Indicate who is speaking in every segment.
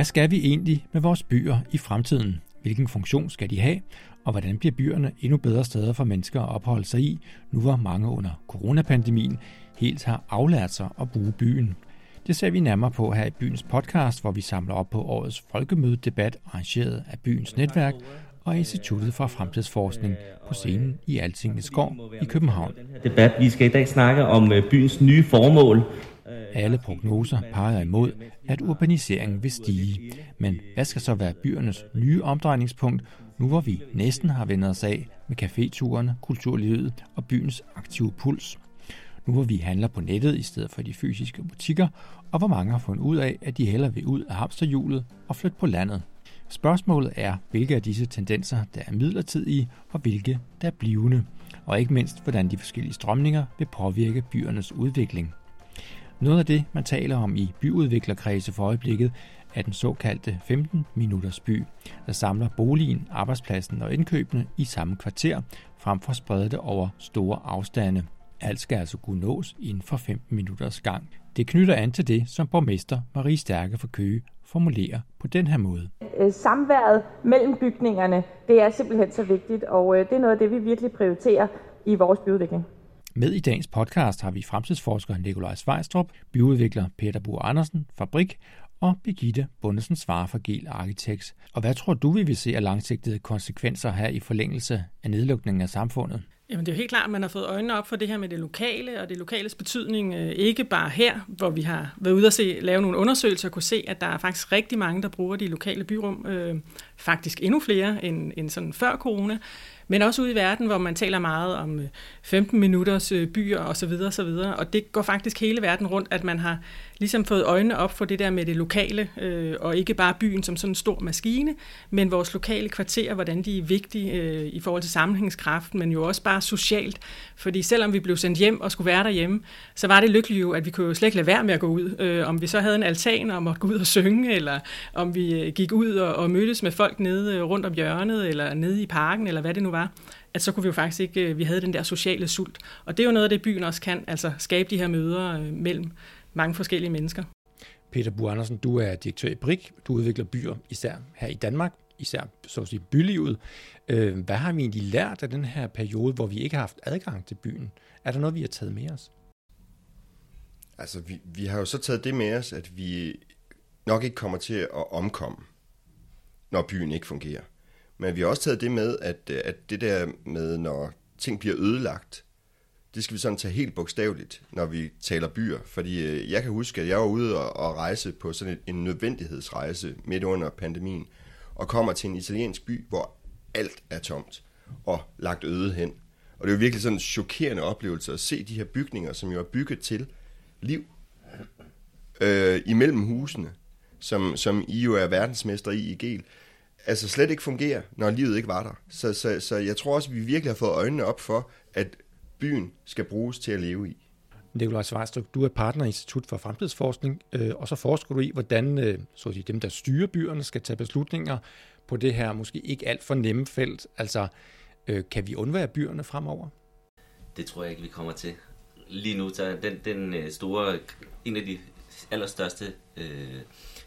Speaker 1: Hvad skal vi egentlig med vores byer i fremtiden? Hvilken funktion skal de have? Og hvordan bliver byerne endnu bedre steder for mennesker at opholde sig i, nu hvor mange under coronapandemien helt har aflært sig at bruge byen? Det ser vi nærmere på her i byens podcast, hvor vi samler op på årets folkemødedebat arrangeret af byens netværk og Instituttet for Fremtidsforskning på scenen i Altingets Gård i København.
Speaker 2: Debat. Vi skal i dag snakke om øh, byens nye formål.
Speaker 1: Alle prognoser peger imod, at urbaniseringen vil stige. Men hvad skal så være byernes nye omdrejningspunkt, nu hvor vi næsten har vendt os af med caféturene, kulturlivet og byens aktive puls? Nu hvor vi handler på nettet i stedet for de fysiske butikker, og hvor mange har fundet ud af, at de hellere vil ud af hamsterhjulet og flytte på landet. Spørgsmålet er, hvilke af disse tendenser, der er midlertidige, og hvilke, der er blivende, og ikke mindst, hvordan de forskellige strømninger vil påvirke byernes udvikling. Noget af det, man taler om i byudviklerkredse for øjeblikket, er den såkaldte 15-minutters by, der samler boligen, arbejdspladsen og indkøbene i samme kvarter, frem for at sprede det over store afstande. Alt skal altså kunne nås inden for 15 minutters gang. Det knytter an til det, som borgmester Marie Stærke for Køge formulerer på den her måde.
Speaker 3: Øh, samværet mellem bygningerne, det er simpelthen så vigtigt, og øh, det er noget af det, vi virkelig prioriterer i vores byudvikling.
Speaker 1: Med i dagens podcast har vi fremtidsforsker Nikolaj Svejstrup, byudvikler Peter Bur Andersen, Fabrik og Birgitte Bundesen svarer for Gel Architects. Og hvad tror du, vi vil se af langsigtede konsekvenser her i forlængelse af nedlukningen af samfundet?
Speaker 4: Jamen det er jo helt klart, at man har fået øjnene op for det her med det lokale, og det lokales betydning, øh, ikke bare her, hvor vi har været ude og se, lave nogle undersøgelser og kunne se, at der er faktisk rigtig mange, der bruger de lokale byrum, øh, faktisk endnu flere end, end sådan før corona, men også ude i verden, hvor man taler meget om øh, 15 minutters øh, byer osv. videre. Og det går faktisk hele verden rundt, at man har ligesom fået øjnene op for det der med det lokale, øh, og ikke bare byen som sådan en stor maskine, men vores lokale kvarterer, hvordan de er vigtige øh, i forhold til sammenhængskraften, men jo også bare socialt. Fordi selvom vi blev sendt hjem og skulle være derhjemme, så var det lykkeligt jo, at vi kunne jo slet ikke lade være med at gå ud. Øh, om vi så havde en altan og måtte gå ud og synge, eller om vi øh, gik ud og, og mødtes med folk nede rundt om hjørnet, eller nede i parken, eller hvad det nu var at så kunne vi jo faktisk ikke, øh, vi havde den der sociale sult. Og det er jo noget af det, byen også kan, altså skabe de her møder mellem mange forskellige mennesker.
Speaker 1: Peter Bu Andersen, du er direktør i BRIK. Du udvikler byer, især her i Danmark, især så at sige bylivet. Øh, hvad har vi egentlig lært af den her periode, hvor vi ikke har haft adgang til byen? Er der noget, vi har taget med os?
Speaker 5: Altså, vi, vi har jo så taget det med os, at vi nok ikke kommer til at omkomme, når byen ikke fungerer. Men vi har også taget det med, at, øh, at det der med, når ting bliver ødelagt, det skal vi sådan tage helt bogstaveligt, når vi taler byer. Fordi øh, jeg kan huske, at jeg var ude og, og rejse på sådan en nødvendighedsrejse midt under pandemien, og kommer til en italiensk by, hvor alt er tomt og lagt øde hen. Og det er jo virkelig sådan en chokerende oplevelse at se de her bygninger, som jo er bygget til liv øh, imellem husene, som, som I jo er verdensmester i i Gel, altså slet ikke fungerer, når livet ikke var der. Så, så, så jeg tror også, at vi virkelig har fået øjnene op for, at byen skal bruges til at leve i.
Speaker 1: Nikolaj Svejstrup, du er partner i Institut for Fremtidsforskning, øh, og så forsker du i, hvordan øh, så at sige, dem, der styrer byerne, skal tage beslutninger på det her måske ikke alt for nemme felt. Altså, øh, kan vi undvære byerne fremover?
Speaker 2: Det tror jeg ikke, vi kommer til. Lige nu, så den, den store, en af de allerstørste øh,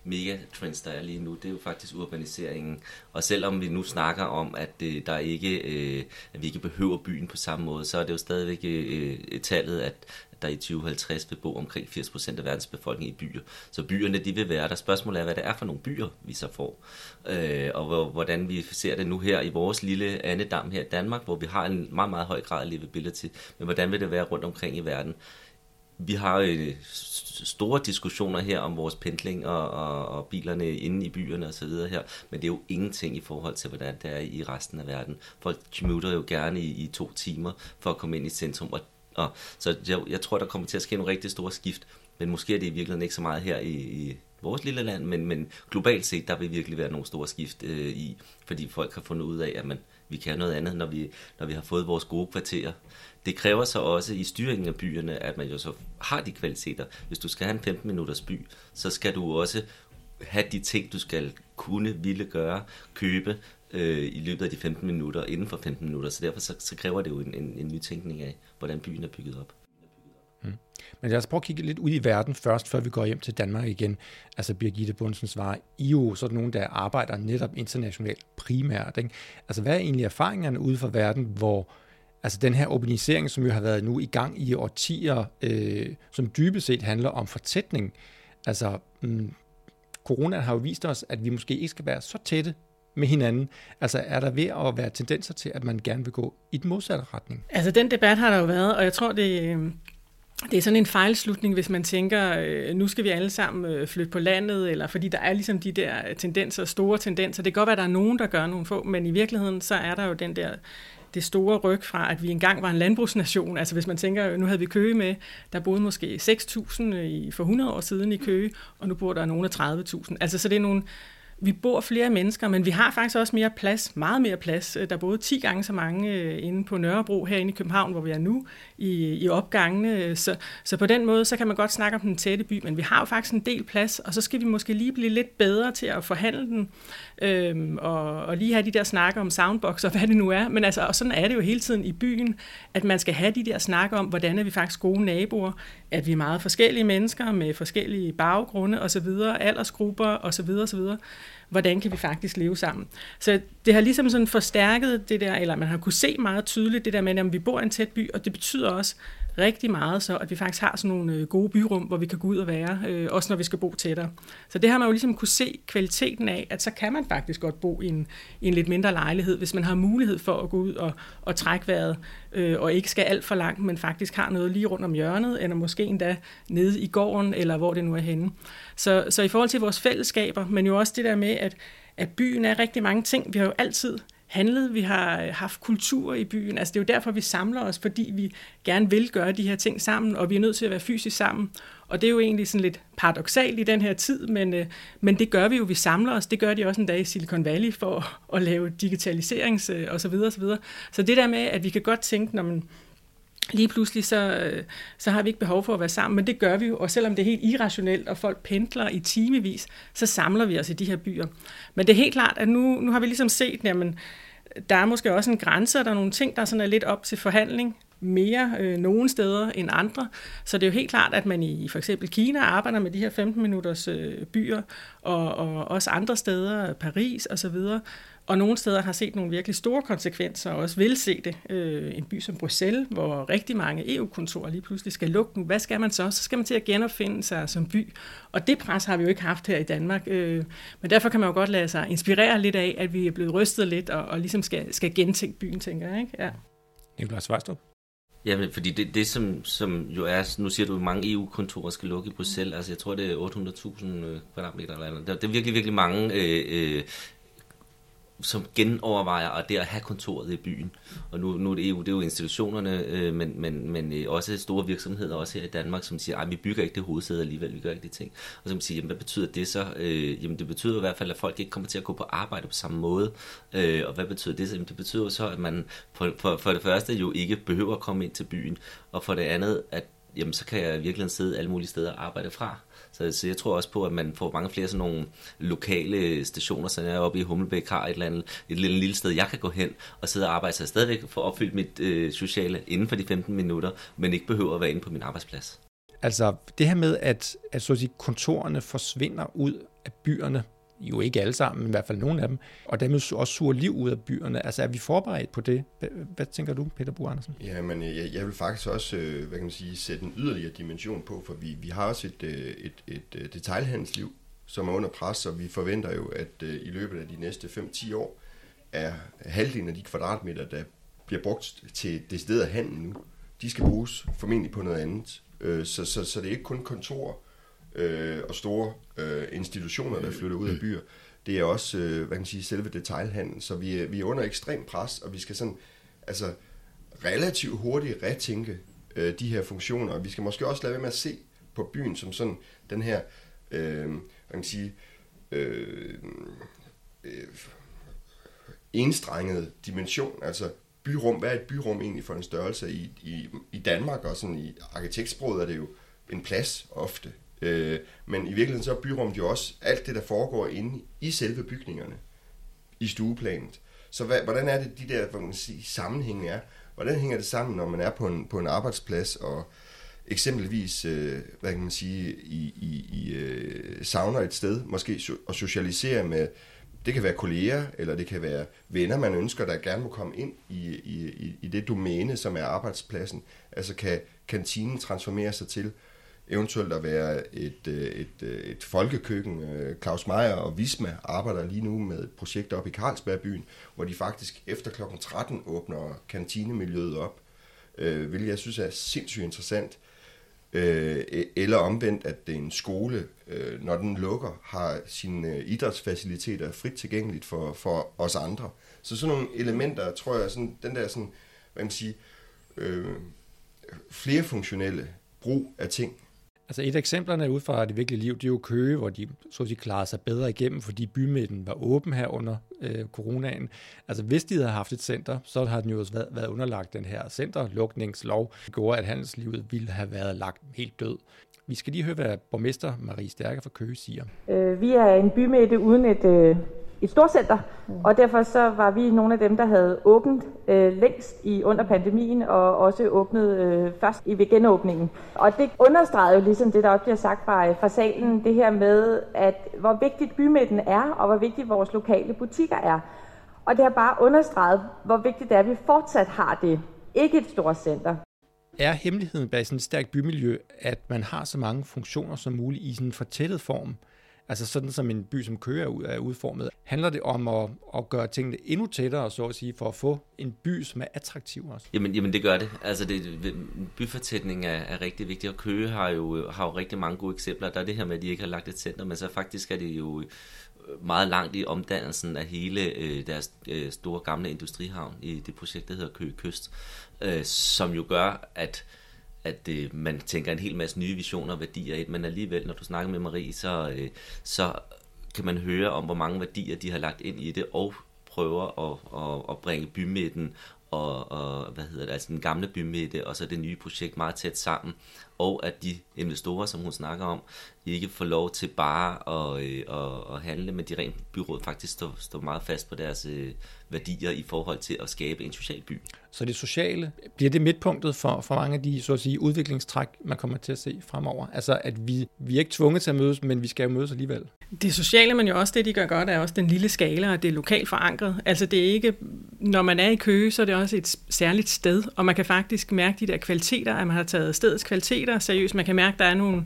Speaker 2: megatrends, der er lige nu, det er jo faktisk urbaniseringen. Og selvom vi nu snakker om, at det, der ikke, øh, at vi ikke behøver byen på samme måde, så er det jo stadigvæk øh, tallet, at der i 2050 vil bo omkring 80% af verdens befolkning i byer. Så byerne, de vil være der. Spørgsmålet er, hvad det er for nogle byer, vi så får. Øh, og hvordan vi ser det nu her i vores lille andedam her i Danmark, hvor vi har en meget, meget høj grad af livability. Men hvordan vil det være rundt omkring i verden? Vi har øh, store diskussioner her om vores pendling og, og, og bilerne inde i byerne osv. her, men det er jo ingenting i forhold til, hvordan det er i resten af verden. Folk commuter jo gerne i, i to timer for at komme ind i centrum, og, og så jeg, jeg tror, der kommer til at ske nogle rigtig store skift, men måske er det i virkeligheden ikke så meget her i, i vores lille land, men, men globalt set, der vil virkelig være nogle store skift øh, i, fordi folk har fundet ud af, at man, vi kan noget andet, når vi, når vi har fået vores gode kvarterer. Det kræver så også i styringen af byerne, at man jo så har de kvaliteter. Hvis du skal have en 15 minutters by, så skal du også have de ting, du skal kunne, ville gøre, købe øh, i løbet af de 15 minutter, inden for 15 minutter. Så derfor så, så kræver det jo en, en, en nytænkning af, hvordan byen er bygget op.
Speaker 1: Mm. Men lad os prøve at kigge lidt ud i verden først, før vi går hjem til Danmark igen. Altså Birgitte Bundsen svarer, I er jo sådan nogen, der arbejder netop internationalt primært. Ikke? Altså hvad er egentlig erfaringerne ude for verden, hvor altså den her urbanisering, som jo har været nu i gang i årtier, øh, som dybest set handler om fortætning. Altså, mm, corona har jo vist os, at vi måske ikke skal være så tætte med hinanden? Altså er der ved at være tendenser til, at man gerne vil gå i den modsatte retning?
Speaker 4: Altså den debat har der jo været, og jeg tror, det, øh, det er sådan en fejlslutning, hvis man tænker, øh, nu skal vi alle sammen øh, flytte på landet, eller fordi der er ligesom de der tendenser, store tendenser. Det kan godt være, at der er nogen, der gør nogle få, men i virkeligheden, så er der jo den der det store ryg fra, at vi engang var en landbrugsnation. Altså hvis man tænker, øh, nu havde vi Køge med, der boede måske 6.000 øh, for 100 år siden i Køge, og nu bor der nogen af 30.000. Altså så det er nogle, vi bor flere mennesker, men vi har faktisk også mere plads, meget mere plads. Øh, der er både 10 gange så mange øh, inde på Nørrebro herinde i København, hvor vi er nu, i, i opgangene. Øh, så, så på den måde, så kan man godt snakke om den tætte by, men vi har jo faktisk en del plads, og så skal vi måske lige blive lidt bedre til at forhandle den, øhm, og, og lige have de der snakker om soundbox og hvad det nu er. Men altså, og sådan er det jo hele tiden i byen, at man skal have de der snakker om, hvordan er vi faktisk gode naboer, at vi er meget forskellige mennesker med forskellige baggrunde osv., aldersgrupper osv. osv hvordan kan vi faktisk leve sammen. Så det har ligesom sådan forstærket det der, eller man har kunne se meget tydeligt det der med, at vi bor i en tæt by, og det betyder også rigtig meget så, at vi faktisk har sådan nogle øh, gode byrum, hvor vi kan gå ud og være, øh, også når vi skal bo tættere. Så det har man jo ligesom kunne se kvaliteten af, at så kan man faktisk godt bo i en, i en lidt mindre lejlighed, hvis man har mulighed for at gå ud og, og trække vejret, øh, og ikke skal alt for langt, men faktisk har noget lige rundt om hjørnet, eller måske endda nede i gården, eller hvor det nu er henne. Så, så i forhold til vores fællesskaber, men jo også det der med, at, at byen er rigtig mange ting. Vi har jo altid handlet, vi har øh, haft kultur i byen. Altså det er jo derfor, vi samler os, fordi vi gerne vil gøre de her ting sammen, og vi er nødt til at være fysisk sammen. Og det er jo egentlig sådan lidt paradoxalt i den her tid, men, øh, men det gør vi jo, vi samler os. Det gør de også en dag i Silicon Valley for at lave digitaliserings øh, og så videre, og så videre. Så det der med, at vi kan godt tænke, når man lige pludselig så, øh, så har vi ikke behov for at være sammen, men det gør vi jo, og selvom det er helt irrationelt, og folk pendler i timevis, så samler vi os i de her byer. Men det er helt klart, at nu, nu har vi ligesom set, jamen, der er måske også en grænse, og der er nogle ting, der sådan er lidt op til forhandling, mere øh, nogle steder end andre. Så det er jo helt klart, at man i for eksempel Kina arbejder med de her 15 minutters øh, byer, og, og også andre steder, Paris osv., og nogle steder har set nogle virkelig store konsekvenser, og også vil se det. Øh, en by som Bruxelles, hvor rigtig mange EU-kontorer lige pludselig skal lukke. Hvad skal man så? Så skal man til at genopfinde sig som by. Og det pres har vi jo ikke haft her i Danmark. Øh, men derfor kan man jo godt lade sig inspirere lidt af, at vi er blevet rystet lidt, og, og ligesom skal, skal gentænke byen, tænker jeg. Ikke? Ja.
Speaker 1: Nikolaj Svarstrup?
Speaker 2: Jamen, fordi det, det som, som jo er, nu siger du, at mange EU-kontorer skal lukke i Bruxelles, altså jeg tror, det er 800.000 øh, kvadratmeter eller andet. Det er virkelig, virkelig mange øh, øh, som genovervejer at det at have kontoret i byen. Og nu, nu er det EU, det er jo institutionerne, øh, men, men, men øh, også store virksomheder, også her i Danmark, som siger, at vi bygger ikke det hovedsæde alligevel, vi gør ikke de ting. Og som siger, jamen, hvad betyder det så? Øh, jamen det betyder i hvert fald, at folk ikke kommer til at gå på arbejde på samme måde. Øh, og hvad betyder det så? Jamen det betyder så, at man for, for, for det første jo ikke behøver at komme ind til byen, og for det andet, at jamen, så kan jeg virkelig sidde alle mulige steder og arbejde fra. Så, så jeg tror også på, at man får mange flere sådan nogle lokale stationer, så jeg er oppe i Hummelbæk har et eller andet et lille, lille sted, jeg kan gå hen og sidde og arbejde, så jeg stadigvæk får opfyldt mit øh, sociale inden for de 15 minutter, men ikke behøver at være inde på min arbejdsplads.
Speaker 1: Altså det her med, at, at så at sige, kontorerne forsvinder ud af byerne, jo ikke alle sammen, men i hvert fald nogle af dem, og dermed også suger liv ud af byerne. Altså er vi forberedt på det? Hvad tænker du, Peter Bo Andersen?
Speaker 5: Ja, men øh, jeg, jeg vil faktisk også, øh, hvad kan man sige, sætte en yderligere dimension på, for vi, vi har også et, øh, et, et, et detailhandelsliv, som er under pres, og vi forventer jo, at i løbet af de næste 5-10 år, er halvdelen af de kvadratmeter, der bliver brugt til decideret handel nu, de skal bruges formentlig på noget andet. Så, så, så det er ikke kun kontor øh, og store øh, institutioner, der flytter ud af byer. Det er også, øh, hvad kan man sige, selve detailhandlen. Så vi er, vi er under ekstrem pres, og vi skal sådan, altså relativt hurtigt retænke øh, de her funktioner. Vi skal måske også lade være med at se på byen som sådan den her, øh, hvad kan man sige, øh, øh, enstrenget dimension. Altså byrum, hvad er et byrum egentlig for en størrelse i, i, i Danmark, og sådan i arkitektsproget er det jo en plads ofte. Øh, men i virkeligheden så er byrummet jo også alt det, der foregår inde i selve bygningerne, i stueplanet. Så hvad, hvordan er det, de der hvad man sige, sammenhænge er? Hvordan hænger det sammen, når man er på en, på en arbejdsplads, og eksempelvis, øh, hvad kan man sige, i, i, i øh, savner et sted, måske so- at socialisere med, det kan være kolleger, eller det kan være venner, man ønsker, der gerne må komme ind i, i, i det domæne, som er arbejdspladsen. Altså kan kantinen transformere sig til eventuelt at være et, øh, et, et, et folkekøkken. Øh, Claus Meier og Visma arbejder lige nu med et projekt op i Carlsbergbyen, hvor de faktisk efter kl. 13 åbner kantinemiljøet op, hvilket jeg synes er sindssygt interessant. E- eller omvendt, at en skole, når den lukker, har sine idrætsfaciliteter frit tilgængeligt for, for os andre. Så sådan nogle elementer, tror jeg, sådan, den der sådan, hvad man siger, øh, flerfunktionelle brug af ting,
Speaker 1: Altså et af eksemplerne ud fra det virkelige liv, det er jo Køge, hvor de så de klarede sig bedre igennem, fordi bymidten var åben her under øh, coronaen. Altså hvis de havde haft et center, så har den jo også været, været underlagt den her centerlukningslov, Det gjorde, at handelslivet ville have været lagt helt død. Vi skal lige høre, hvad borgmester Marie Stærke fra Køge siger.
Speaker 3: Øh, vi er en bymidte uden et, øh, et storcenter, mm. og derfor så var vi nogle af dem, der havde åbent øh, længst i under pandemien, og også åbnet øh, først i ved genåbningen. Og det understreger jo ligesom det, der også bliver sagt fra, fra salen, det her med, at hvor vigtigt bymidten er, og hvor vigtigt vores lokale butikker er. Og det har bare understreget, hvor vigtigt det er, at vi fortsat har det. Ikke et stort center.
Speaker 1: Er hemmeligheden bag sådan et stærkt bymiljø, at man har så mange funktioner som muligt i sådan en fortættet form? Altså sådan som en by som Køge er udformet. Handler det om at, at gøre tingene endnu tættere, så at sige, for at få en by, som er attraktiv også?
Speaker 2: Jamen, jamen det gør det. Altså det, byfortætning er, er rigtig vigtigt, og Køge har jo, har jo rigtig mange gode eksempler. Der er det her med, at de ikke har lagt et center, men så faktisk er det jo øh, meget langt i omdannelsen af hele øh, deres øh, store gamle industrihavn i det projekt, der hedder Køge Kyst, øh, som jo gør, at at øh, man tænker en hel masse nye visioner og værdier ind, men alligevel, når du snakker med Marie, så, øh, så kan man høre om, hvor mange værdier de har lagt ind i det, og prøver at, at, at bringe bymidten og, og hvad hedder det, altså den gamle bymidte og så det nye projekt meget tæt sammen, og at de investorer, som hun snakker om, ikke får lov til bare at, øh, at, at handle, men de rent byråd faktisk står, står meget fast på deres øh, værdier i forhold til at skabe en social by.
Speaker 1: Så det sociale, bliver det midtpunktet for, for mange af de så at sige, udviklingstræk, man kommer til at se fremover? Altså at vi, vi er ikke tvunget til at mødes, men vi skal jo mødes alligevel.
Speaker 4: Det sociale, men jo også det, de gør godt, er også den lille skala, og det er lokalt forankret. Altså det er ikke, når man er i Køge, så er det også et særligt sted, og man kan faktisk mærke de der kvaliteter, at man har taget stedets kvaliteter seriøst. Man kan mærke, at der er nogle øh,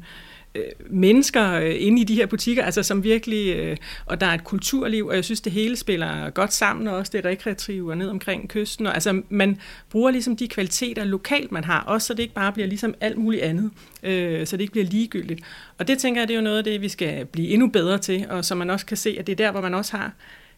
Speaker 4: Øh, mennesker øh, inde i de her butikker, altså som virkelig, øh, og der er et kulturliv, og jeg synes, det hele spiller godt sammen, og også det rekreative og ned omkring kysten. Og, altså man bruger ligesom de kvaliteter lokalt, man har, også så det ikke bare bliver ligesom alt muligt andet, øh, så det ikke bliver ligegyldigt. Og det tænker jeg, det er jo noget af det, vi skal blive endnu bedre til, og så man også kan se, at det er der, hvor man også har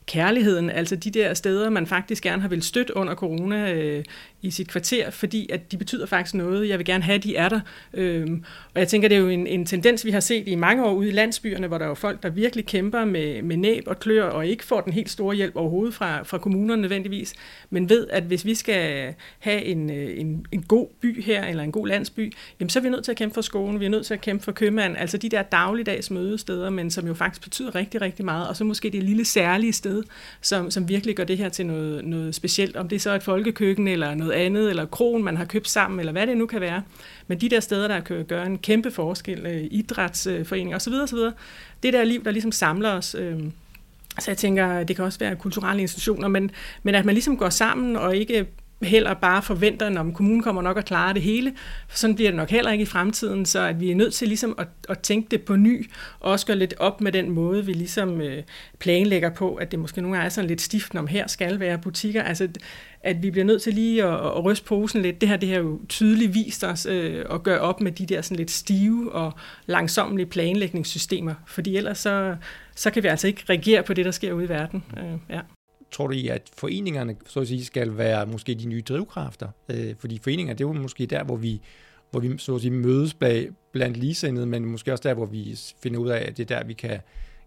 Speaker 4: kærligheden, altså de der steder, man faktisk gerne har vil støtte under corona øh, i sit kvarter, fordi at de betyder faktisk noget. Jeg vil gerne have, at de er der. Øhm, og jeg tænker, det er jo en, en tendens, vi har set i mange år ude i landsbyerne, hvor der er jo folk, der virkelig kæmper med, med næb og klør, og ikke får den helt store hjælp overhovedet fra, fra kommunerne nødvendigvis, men ved, at hvis vi skal have en, øh, en, en god by her, eller en god landsby, jamen så er vi nødt til at kæmpe for skolen, vi er nødt til at kæmpe for købmanden, altså de der dagligdags mødesteder, men som jo faktisk betyder rigtig, rigtig meget, og så måske det lille særlige sted, som, som virkelig gør det her til noget, noget specielt, om det er så et folkekøkken, eller noget andet, eller kron, man har købt sammen, eller hvad det nu kan være. Men de der steder, der kan gøre en kæmpe forskel, øh, idrætsforeninger osv., osv., det der liv, der ligesom samler os, øh, så jeg tænker, det kan også være kulturelle institutioner, men, men at man ligesom går sammen og ikke heller bare forventer, at kommunen kommer nok at klare det hele. Sådan bliver det nok heller ikke i fremtiden, så at vi er nødt til ligesom at, at tænke det på ny, og også gøre lidt op med den måde, vi ligesom øh, planlægger på, at det måske nogle gange er sådan lidt stift, om her skal være butikker. Altså, at vi bliver nødt til lige at, at ryste posen lidt. Det her det har jo tydeligt vist os øh, at gøre op med de der sådan lidt stive og langsommelige planlægningssystemer, fordi ellers så, så kan vi altså ikke reagere på det, der sker ude i verden. Øh, ja
Speaker 1: tror du I, at foreningerne så at sige, skal være måske de nye drivkræfter? Øh, fordi foreninger, det er jo måske der, hvor vi, hvor vi så at sige, mødes bag, blandt ligesindede, men måske også der, hvor vi finder ud af, at det er der, vi kan,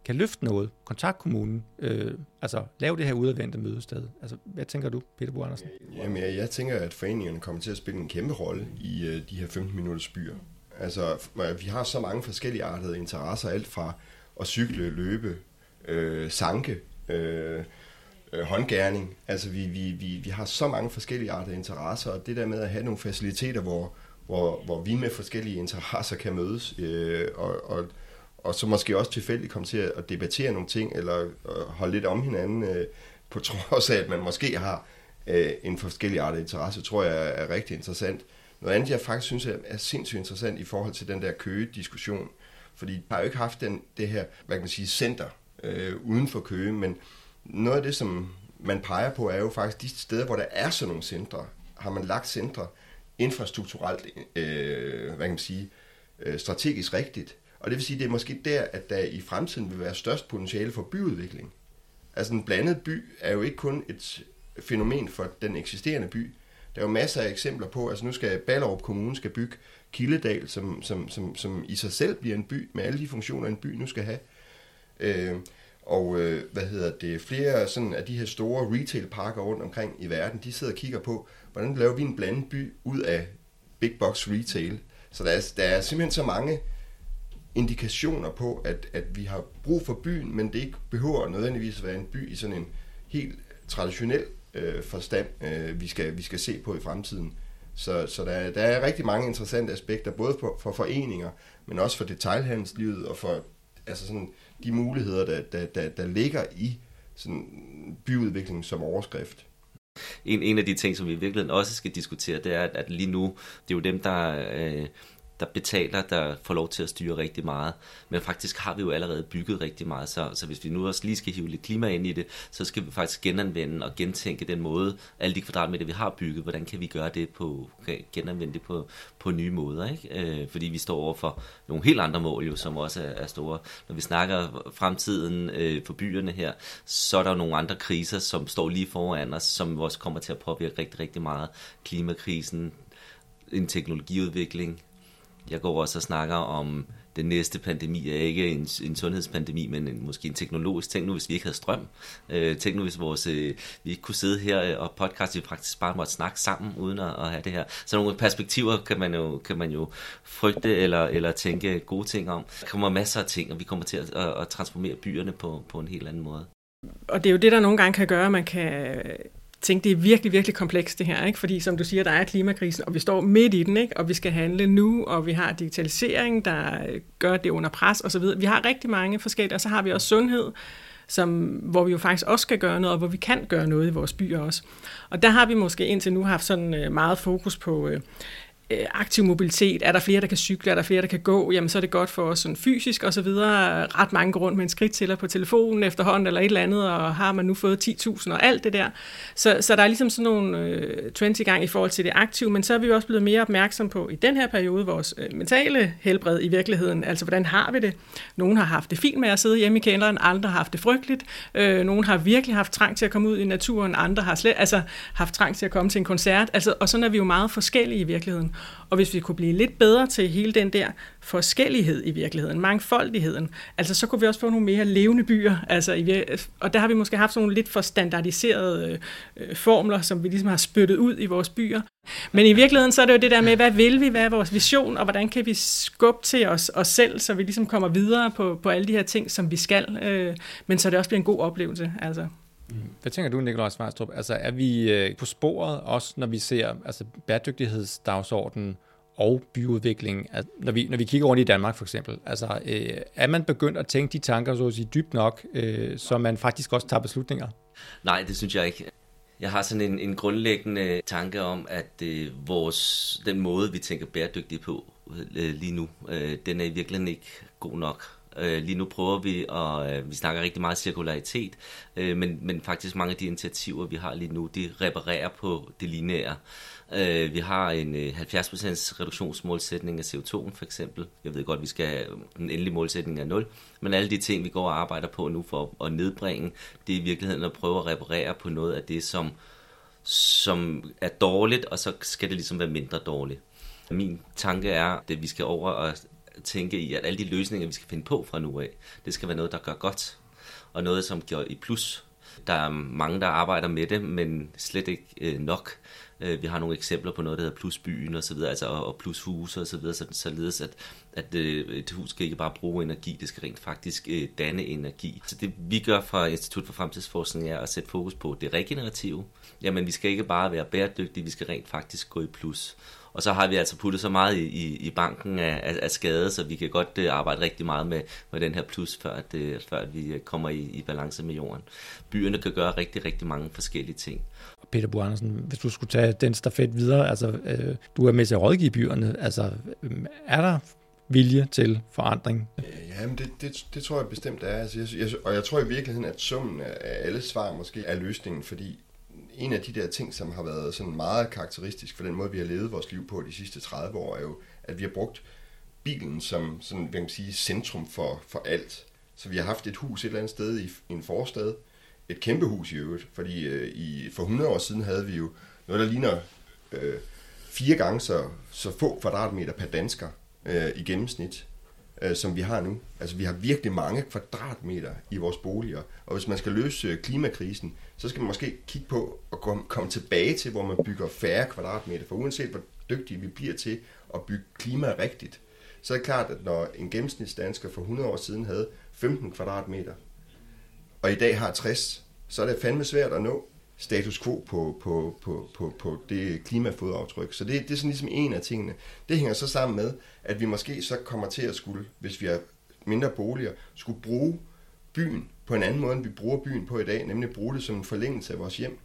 Speaker 1: kan løfte noget. Kontakt kommunen, øh, altså lave det her udadvendte mødested. Altså, hvad tænker du, Peter Bo Andersen?
Speaker 5: Jamen, jeg, jeg tænker, at foreningerne kommer til at spille en kæmpe rolle i øh, de her 15 minutters byer. Altså, vi har så mange forskellige artede interesser, alt fra at cykle, løbe, øh, sanke, øh, øh, håndgærning. Altså vi, vi, vi, vi har så mange forskellige arter interesser, og det der med at have nogle faciliteter, hvor, hvor, hvor vi med forskellige interesser kan mødes, øh, og, og, og så måske også tilfældigt komme til at debattere nogle ting, eller øh, holde lidt om hinanden, øh, på trods af, at man måske har øh, en forskellig art interesse, tror jeg er rigtig interessant. Noget andet, jeg faktisk synes er, er sindssygt interessant i forhold til den der Køge-diskussion, fordi jeg har jo ikke haft den, det her, hvad kan man sige, center øh, uden for Køge, men noget af det, som man peger på, er jo faktisk de steder, hvor der er sådan nogle centre, har man lagt centre infrastrukturelt, øh, hvad kan man sige, øh, strategisk rigtigt. Og det vil sige, det er måske der, at der i fremtiden vil være størst potentiale for byudvikling. Altså en blandet by er jo ikke kun et fænomen for den eksisterende by. Der er jo masser af eksempler på, altså nu skal Ballerup Kommune skal bygge Kildedal, som, som, som, som i sig selv bliver en by, med alle de funktioner, en by nu skal have. Øh, og øh, hvad hedder det, flere sådan af de her store retailparker rundt omkring i verden, de sidder og kigger på, hvordan laver vi en blandet by ud af big box retail. Så der er, der er simpelthen så mange indikationer på, at, at vi har brug for byen, men det ikke behøver nødvendigvis at være en by i sådan en helt traditionel øh, forstand, øh, vi, skal, vi skal se på i fremtiden. Så, så der, der er rigtig mange interessante aspekter, både for, for foreninger, men også for detaljhandelslivet og for altså sådan, de muligheder, der, der, der, der ligger i sådan byudvikling som overskrift.
Speaker 2: En, en af de ting, som vi i virkeligheden også skal diskutere, det er, at, lige nu, det er jo dem, der øh, der betaler, der får lov til at styre rigtig meget. Men faktisk har vi jo allerede bygget rigtig meget, så, så hvis vi nu også lige skal hive lidt klima ind i det, så skal vi faktisk genanvende og gentænke den måde, alle de kvadratmeter, vi har bygget, hvordan kan vi gøre det på, genanvende det på, på nye måder, ikke? Øh, fordi vi står over for nogle helt andre mål, jo, som også er, er store. Når vi snakker fremtiden øh, for byerne her, så er der jo nogle andre kriser, som står lige foran os, som også kommer til at påvirke rigtig, rigtig meget. Klimakrisen, en teknologiudvikling, jeg går også og snakker om, den næste pandemi er ikke en, en sundhedspandemi, men en, måske en teknologisk. Tænk nu, hvis vi ikke havde strøm. Øh, tænk nu, hvis vores, øh, vi ikke kunne sidde her øh, og podcaste, vi faktisk bare måtte snakke sammen, uden at, at have det her. Så nogle perspektiver kan man jo, kan man jo frygte eller, eller tænke gode ting om. Der kommer masser af ting, og vi kommer til at, at, at transformere byerne på, på en helt anden måde.
Speaker 4: Og det er jo det, der nogle gange kan gøre, at man kan tænke, det er virkelig, virkelig komplekst det her, ikke? fordi som du siger, der er klimakrisen, og vi står midt i den, ikke? og vi skal handle nu, og vi har digitalisering, der øh, gør det under pres osv. Vi har rigtig mange forskellige, og så har vi også sundhed, som, hvor vi jo faktisk også skal gøre noget, og hvor vi kan gøre noget i vores byer også. Og der har vi måske indtil nu haft sådan øh, meget fokus på øh, øh, aktiv mobilitet, er der flere, der kan cykle, er der flere, der kan gå, jamen så er det godt for os sådan fysisk og så videre. Ret mange går rundt med en skridttæller på telefonen efterhånden eller et eller andet, og har man nu fået 10.000 og alt det der. Så, så der er ligesom sådan nogle øh, trends i gang i forhold til det aktive, men så er vi jo også blevet mere opmærksom på i den her periode vores øh, mentale helbred i virkeligheden. Altså hvordan har vi det? Nogle har haft det fint med at sidde hjemme i kælderen, andre har haft det frygteligt. Øh, nogle har virkelig haft trang til at komme ud i naturen, andre har slet altså haft trang til at komme til en koncert. Altså, og sådan er vi jo meget forskellige i virkeligheden. Og hvis vi kunne blive lidt bedre til hele den der forskellighed i virkeligheden, mangfoldigheden, altså så kunne vi også få nogle mere levende byer. Altså, og der har vi måske haft nogle lidt for standardiserede øh, formler, som vi ligesom har spyttet ud i vores byer. Men i virkeligheden så er det jo det der med, hvad vil vi, hvad er vores vision, og hvordan kan vi skubbe til os, os selv, så vi ligesom kommer videre på, på alle de her ting, som vi skal, øh, men så det også bliver en god oplevelse. Altså.
Speaker 1: Hvad tænker du, Nikolaj Svarstrup? Altså, er vi øh, på sporet også, når vi ser altså, bæredygtighedsdagsordenen og byudvikling, altså, når, vi, når vi kigger rundt i Danmark for eksempel? Altså, øh, er man begyndt at tænke de tanker så at sige, dybt nok, øh, så man faktisk også tager beslutninger?
Speaker 2: Nej, det synes jeg ikke. Jeg har sådan en, en grundlæggende tanke om, at øh, vores, den måde, vi tænker bæredygtigt på øh, lige nu, øh, den er i virkeligheden ikke god nok. Øh, lige nu prøver vi, og øh, vi snakker rigtig meget cirkularitet, øh, men, men faktisk mange af de initiativer, vi har lige nu, de reparerer på det lineære. Øh, vi har en øh, 70% reduktionsmålsætning af CO2 for eksempel. Jeg ved godt, at vi skal have øh, en endelig målsætning af 0, men alle de ting, vi går og arbejder på nu for at nedbringe, det er i virkeligheden at prøve at reparere på noget af det, som, som er dårligt, og så skal det ligesom være mindre dårligt. Min tanke er, at vi skal over og tænke i, at alle de løsninger, vi skal finde på fra nu af, det skal være noget, der gør godt, og noget, som gør i plus. Der er mange, der arbejder med det, men slet ikke øh, nok. Øh, vi har nogle eksempler på noget, der hedder plusbyen og så videre, altså, og plushuse og så videre, så, således at, at øh, et hus skal ikke bare bruge energi, det skal rent faktisk øh, danne energi. Så det vi gør fra Institut for Fremtidsforskning er at sætte fokus på det regenerative. Jamen vi skal ikke bare være bæredygtige, vi skal rent faktisk gå i plus. Og så har vi altså puttet så meget i, i, i banken af, af, af skade, så vi kan godt uh, arbejde rigtig meget med, med den her plus, før, at, uh, før at vi kommer i, i balance med jorden. Byerne kan gøre rigtig, rigtig mange forskellige ting.
Speaker 1: Peter Bo Andersen, hvis du skulle tage den stafet videre, altså øh, du er med til at rådgive byerne, altså øh, er der vilje til forandring?
Speaker 5: Ja, men det, det, det tror jeg bestemt er. Altså, jeg, jeg, og jeg tror i virkeligheden, at summen af alle svar måske er løsningen, fordi en af de der ting, som har været sådan meget karakteristisk for den måde, vi har levet vores liv på de sidste 30 år, er jo, at vi har brugt bilen som sådan, hvad man sige, centrum for, for alt. Så vi har haft et hus et eller andet sted i, i en forstad, et kæmpe hus i øvrigt, fordi øh, i, for 100 år siden havde vi jo noget, der ligner øh, fire gange så, så få kvadratmeter per dansker øh, i gennemsnit, øh, som vi har nu. Altså vi har virkelig mange kvadratmeter i vores boliger, og hvis man skal løse øh, klimakrisen, så skal man måske kigge på at komme, komme tilbage til, hvor man bygger færre kvadratmeter, for uanset hvor dygtige vi bliver til at bygge klima rigtigt, så er det klart, at når en gennemsnitsdansker for 100 år siden havde 15 kvadratmeter, og i dag har 60, så er det fandme svært at nå status quo på, på, på, på, på det klimafodaftryk. Så det, det er sådan ligesom en af tingene. Det hænger så sammen med, at vi måske så kommer til at skulle, hvis vi har mindre boliger, skulle bruge byen på en anden måde, end vi bruger byen på i dag, nemlig bruge det som en forlængelse af vores hjem.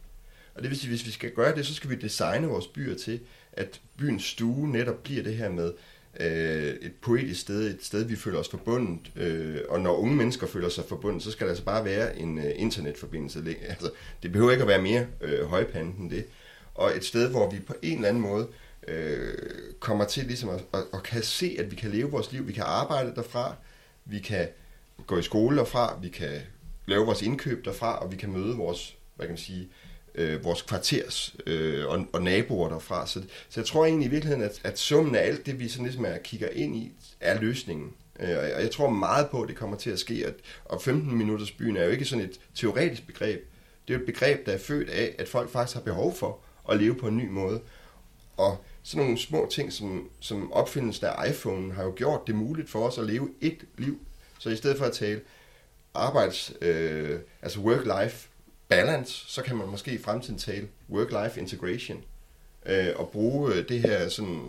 Speaker 5: Og det vil sige, hvis vi skal gøre det, så skal vi designe vores byer til, at byens stue netop bliver det her med øh, et poetisk sted, et sted, vi føler os forbundet. Øh, og når unge mennesker føler sig forbundet, så skal der altså bare være en øh, internetforbindelse. Altså, det behøver ikke at være mere øh, højpandet end det. Og et sted, hvor vi på en eller anden måde øh, kommer til ligesom at, at, at kan se, at vi kan leve vores liv. Vi kan arbejde derfra, vi kan gå i skole derfra, vi kan lave vores indkøb derfra, og vi kan møde vores, hvad kan man sige, øh, Øh, vores kvarters øh, og, og naboer derfra. Så, så jeg tror egentlig i virkeligheden, at, at summen af alt det, vi sådan ligesom er, kigger ind i, er løsningen. Øh, og jeg tror meget på, at det kommer til at ske. At, og 15 minutters byen er jo ikke sådan et teoretisk begreb. Det er jo et begreb, der er født af, at folk faktisk har behov for at leve på en ny måde. Og sådan nogle små ting, som, som opfindelsen af iPhone har jo gjort det muligt for os at leve et liv. Så i stedet for at tale arbejds, øh, altså work-life balance, så kan man måske i fremtiden tale work-life integration, øh, og bruge øh, det her sådan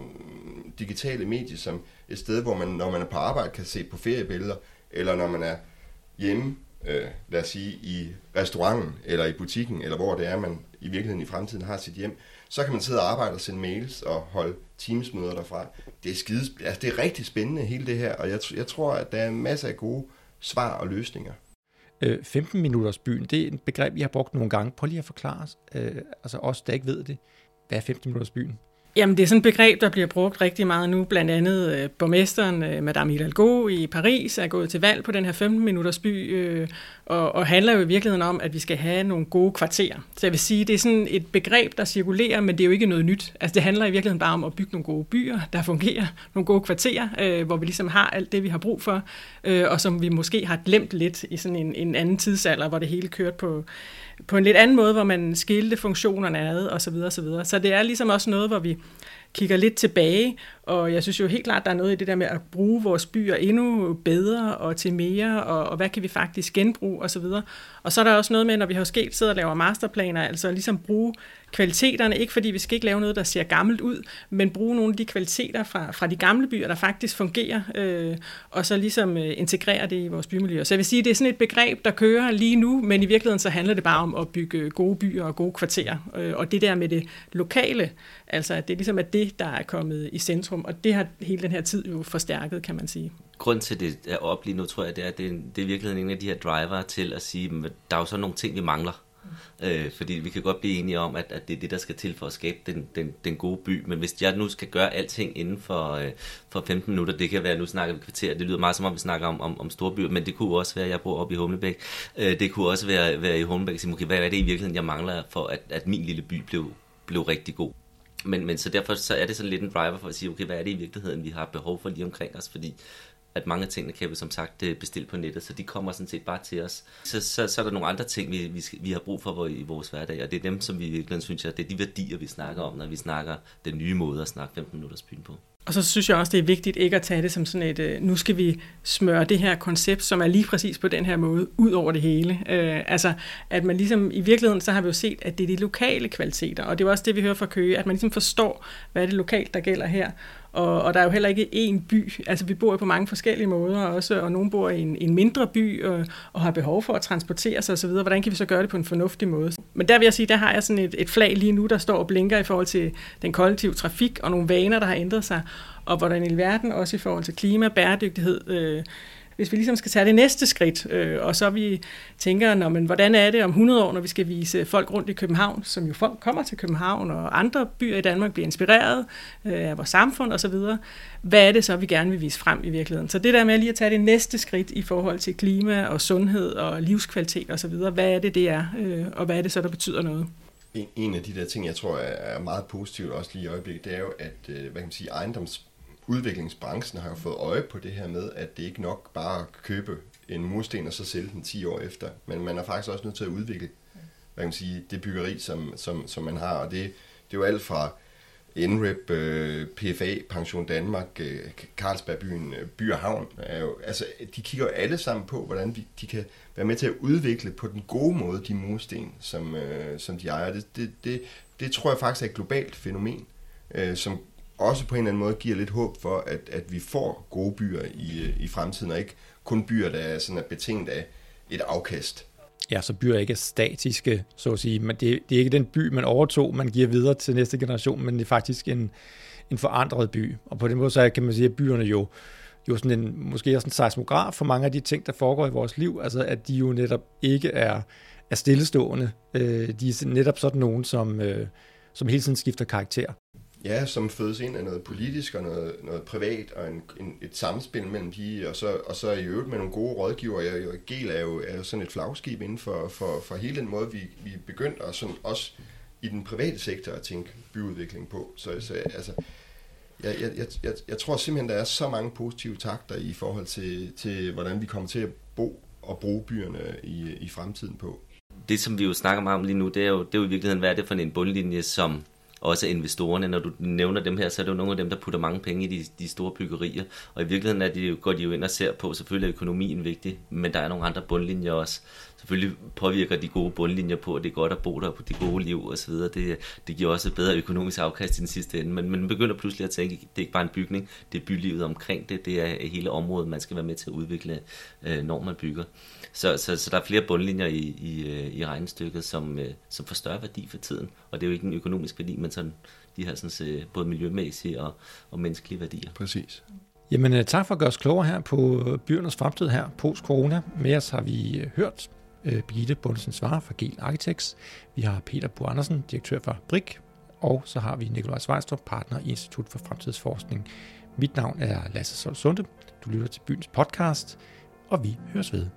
Speaker 5: digitale medie som et sted, hvor man, når man er på arbejde, kan se på feriebilleder, eller når man er hjemme, øh, lad os sige, i restauranten, eller i butikken, eller hvor det er, man i virkeligheden i fremtiden har sit hjem, så kan man sidde og arbejde og sende mails og holde teamsmøder derfra. Det er, skide, altså det er rigtig spændende, hele det her, og jeg, jeg tror, at der er masser af gode svar og løsninger.
Speaker 1: Øh, 15 minutters byen, det er et begreb, vi har brugt nogle gange. Prøv lige at forklare os, øh, altså os, der ikke ved det. Hvad er 15 minutters byen?
Speaker 4: Jamen, det er sådan et begreb, der bliver brugt rigtig meget nu. Blandt andet øh, borgmesteren, øh, Madame Hidalgo i Paris, er gået til valg på den her 15-minutters by, øh, og, og handler jo i virkeligheden om, at vi skal have nogle gode kvarterer. Så jeg vil sige, det er sådan et begreb, der cirkulerer, men det er jo ikke noget nyt. Altså, det handler i virkeligheden bare om at bygge nogle gode byer, der fungerer, nogle gode kvarterer, øh, hvor vi ligesom har alt det, vi har brug for, øh, og som vi måske har glemt lidt i sådan en, en anden tidsalder, hvor det hele kørte på på en lidt anden måde, hvor man skilte funktionerne ad og så videre, så videre. Så det er ligesom også noget, hvor vi kigger lidt tilbage, og jeg synes jo helt klart, der er noget i det der med at bruge vores byer endnu bedre og til mere, og, og hvad kan vi faktisk genbruge osv. Og, og så er der også noget med, når vi har sket sidder og laver masterplaner, altså ligesom bruge kvaliteterne, ikke fordi vi skal ikke lave noget, der ser gammelt ud, men bruge nogle af de kvaliteter fra, fra de gamle byer, der faktisk fungerer, øh, og så ligesom øh, integrere det i vores bymiljø. Så jeg vil sige, det er sådan et begreb, der kører lige nu, men i virkeligheden så handler det bare om at bygge gode byer og gode kvarterer. Øh, og det der med det lokale, altså at det ligesom er det, der er kommet i centrum, og det har hele den her tid jo forstærket, kan man sige.
Speaker 2: Grund til det er op lige nu, tror jeg, det er, at det det er virkelig en af de her driver til at sige, at der er jo så nogle ting, vi mangler Øh, fordi vi kan godt blive enige om, at, at det er det, der skal til for at skabe den, den, den gode by. Men hvis jeg nu skal gøre alting inden for, øh, for 15 minutter, det kan være, nu snakker vi kvarter, det lyder meget som om, vi snakker om, om, om store byer, men det kunne også være, at jeg bor oppe i Humlebæk. Øh, det kunne også være, være i Humlebæk og sige, okay, hvad er det i virkeligheden, jeg mangler for, at, at min lille by blev, blev rigtig god. Men, men så derfor så er det sådan lidt en driver for at sige, okay, hvad er det i virkeligheden, vi har behov for lige omkring os, fordi at mange af tingene kan vi som sagt øh, bestille på nettet, så de kommer sådan set bare til os. Så, så, så er der nogle andre ting, vi, vi, vi har brug for i vores hverdag, og det er dem, som vi virkelig synes, jeg, det er de værdier, vi snakker om, når vi snakker den nye måde at snakke 15 minutters byen på.
Speaker 4: Og så synes jeg også, det er vigtigt ikke at tage det som sådan et, øh, nu skal vi smøre det her koncept, som er lige præcis på den her måde, ud over det hele. Øh, altså, at man ligesom, i virkeligheden, så har vi jo set, at det er de lokale kvaliteter, og det er også det, vi hører fra Køge, at man ligesom forstår, hvad er det lokalt, der gælder her, og, og der er jo heller ikke én by. Altså, vi bor jo på mange forskellige måder også, og nogen bor i en, en mindre by og, og har behov for at transportere sig osv. Hvordan kan vi så gøre det på en fornuftig måde? Men der vil jeg sige, der har jeg sådan et, et flag lige nu, der står og blinker i forhold til den kollektive trafik og nogle vaner, der har ændret sig, og hvordan i verden også i forhold til klima, bæredygtighed, øh, hvis vi ligesom skal tage det næste skridt, øh, og så vi tænker, når, men, hvordan er det om 100 år, når vi skal vise folk rundt i København, som jo folk kommer til København, og andre byer i Danmark bliver inspireret øh, af vores samfund osv., hvad er det så, vi gerne vil vise frem i virkeligheden? Så det der med lige at tage det næste skridt i forhold til klima og sundhed og livskvalitet osv., hvad er det, det er, øh, og hvad er det så, der betyder noget?
Speaker 5: En af de der ting, jeg tror er meget positivt også lige i øjeblikket, det er jo, at øh, hvad kan man sige, ejendoms udviklingsbranchen har jo fået øje på det her med, at det ikke nok bare at købe en mursten og så sælge den 10 år efter, men man er faktisk også nødt til at udvikle hvad kan man sige, det byggeri, som, som, som man har, og det, det er jo alt fra NREP, øh, PFA, Pension Danmark, øh, Carlsbergbyen, øh, By og Havn, er jo, altså, de kigger jo alle sammen på, hvordan de, de kan være med til at udvikle på den gode måde de mursten, som, som de ejer. Det, det, det, det tror jeg faktisk er et globalt fænomen, som også på en eller anden måde giver lidt håb for, at, at vi får gode byer i, øh, i fremtiden, og ikke kun byer, der er, sådan er betinget af et afkast.
Speaker 1: Ja, så byer ikke er statiske, så at sige. Men det, det er ikke den by, man overtog, man giver videre til næste generation, men det er faktisk en, en forandret by. Og på den måde så kan man sige, at byerne jo, jo sådan en, måske også en seismograf for mange af de ting, der foregår i vores liv, altså at de jo netop ikke er, er stillestående. Øh, de er netop sådan nogen, som, øh, som hele tiden skifter karakter
Speaker 5: ja, som fødes ind af noget politisk og noget, noget privat og en, en, et samspil mellem de, og så, og så i øvrigt med nogle gode rådgiver. Jeg, jeg, GEL er jo, er jo sådan et flagskib inden for, for, for hele den måde, vi, vi begyndte at sådan også i den private sektor at tænke byudvikling på. Så, så altså, jeg, jeg, jeg, jeg, jeg tror simpelthen, der er så mange positive takter i forhold til, til hvordan vi kommer til at bo og bruge byerne i, i fremtiden på.
Speaker 2: Det, som vi jo snakker meget om lige nu, det er jo, det er jo i virkeligheden, hvad er det for en bundlinje, som også investorerne. Når du nævner dem her, så er det jo nogle af dem, der putter mange penge i de, de store byggerier. Og i virkeligheden er de, går de jo ind og ser på, selvfølgelig er økonomien vigtig, men der er nogle andre bundlinjer også. Selvfølgelig påvirker de gode bundlinjer på, at det er godt at bo der på de gode liv osv. Det, det giver også et bedre økonomisk afkast i den sidste ende. Men man begynder pludselig at tænke, at det er ikke bare en bygning, det er bylivet omkring det. Det er hele området, man skal være med til at udvikle, øh, når man bygger. Så, så, så der er flere bundlinjer i, i, øh, i regnestykket, som, øh, som får større værdi for tiden. Og det er jo ikke en økonomisk værdi, men sådan, de har sådan, både miljømæssige og, og menneskelige værdier.
Speaker 5: Præcis.
Speaker 1: Jamen tak for at gøre os klogere her på byernes fremtid her post-corona. Med os har vi hørt Øh, Birgitte Bundsen Svare fra Gel Architects. Vi har Peter Bu Andersen, direktør for BRIK. Og så har vi Nikolaj Svejstrup, partner i Institut for Fremtidsforskning. Mit navn er Lasse Sol Sunde. Du lytter til byens podcast, og vi høres ved.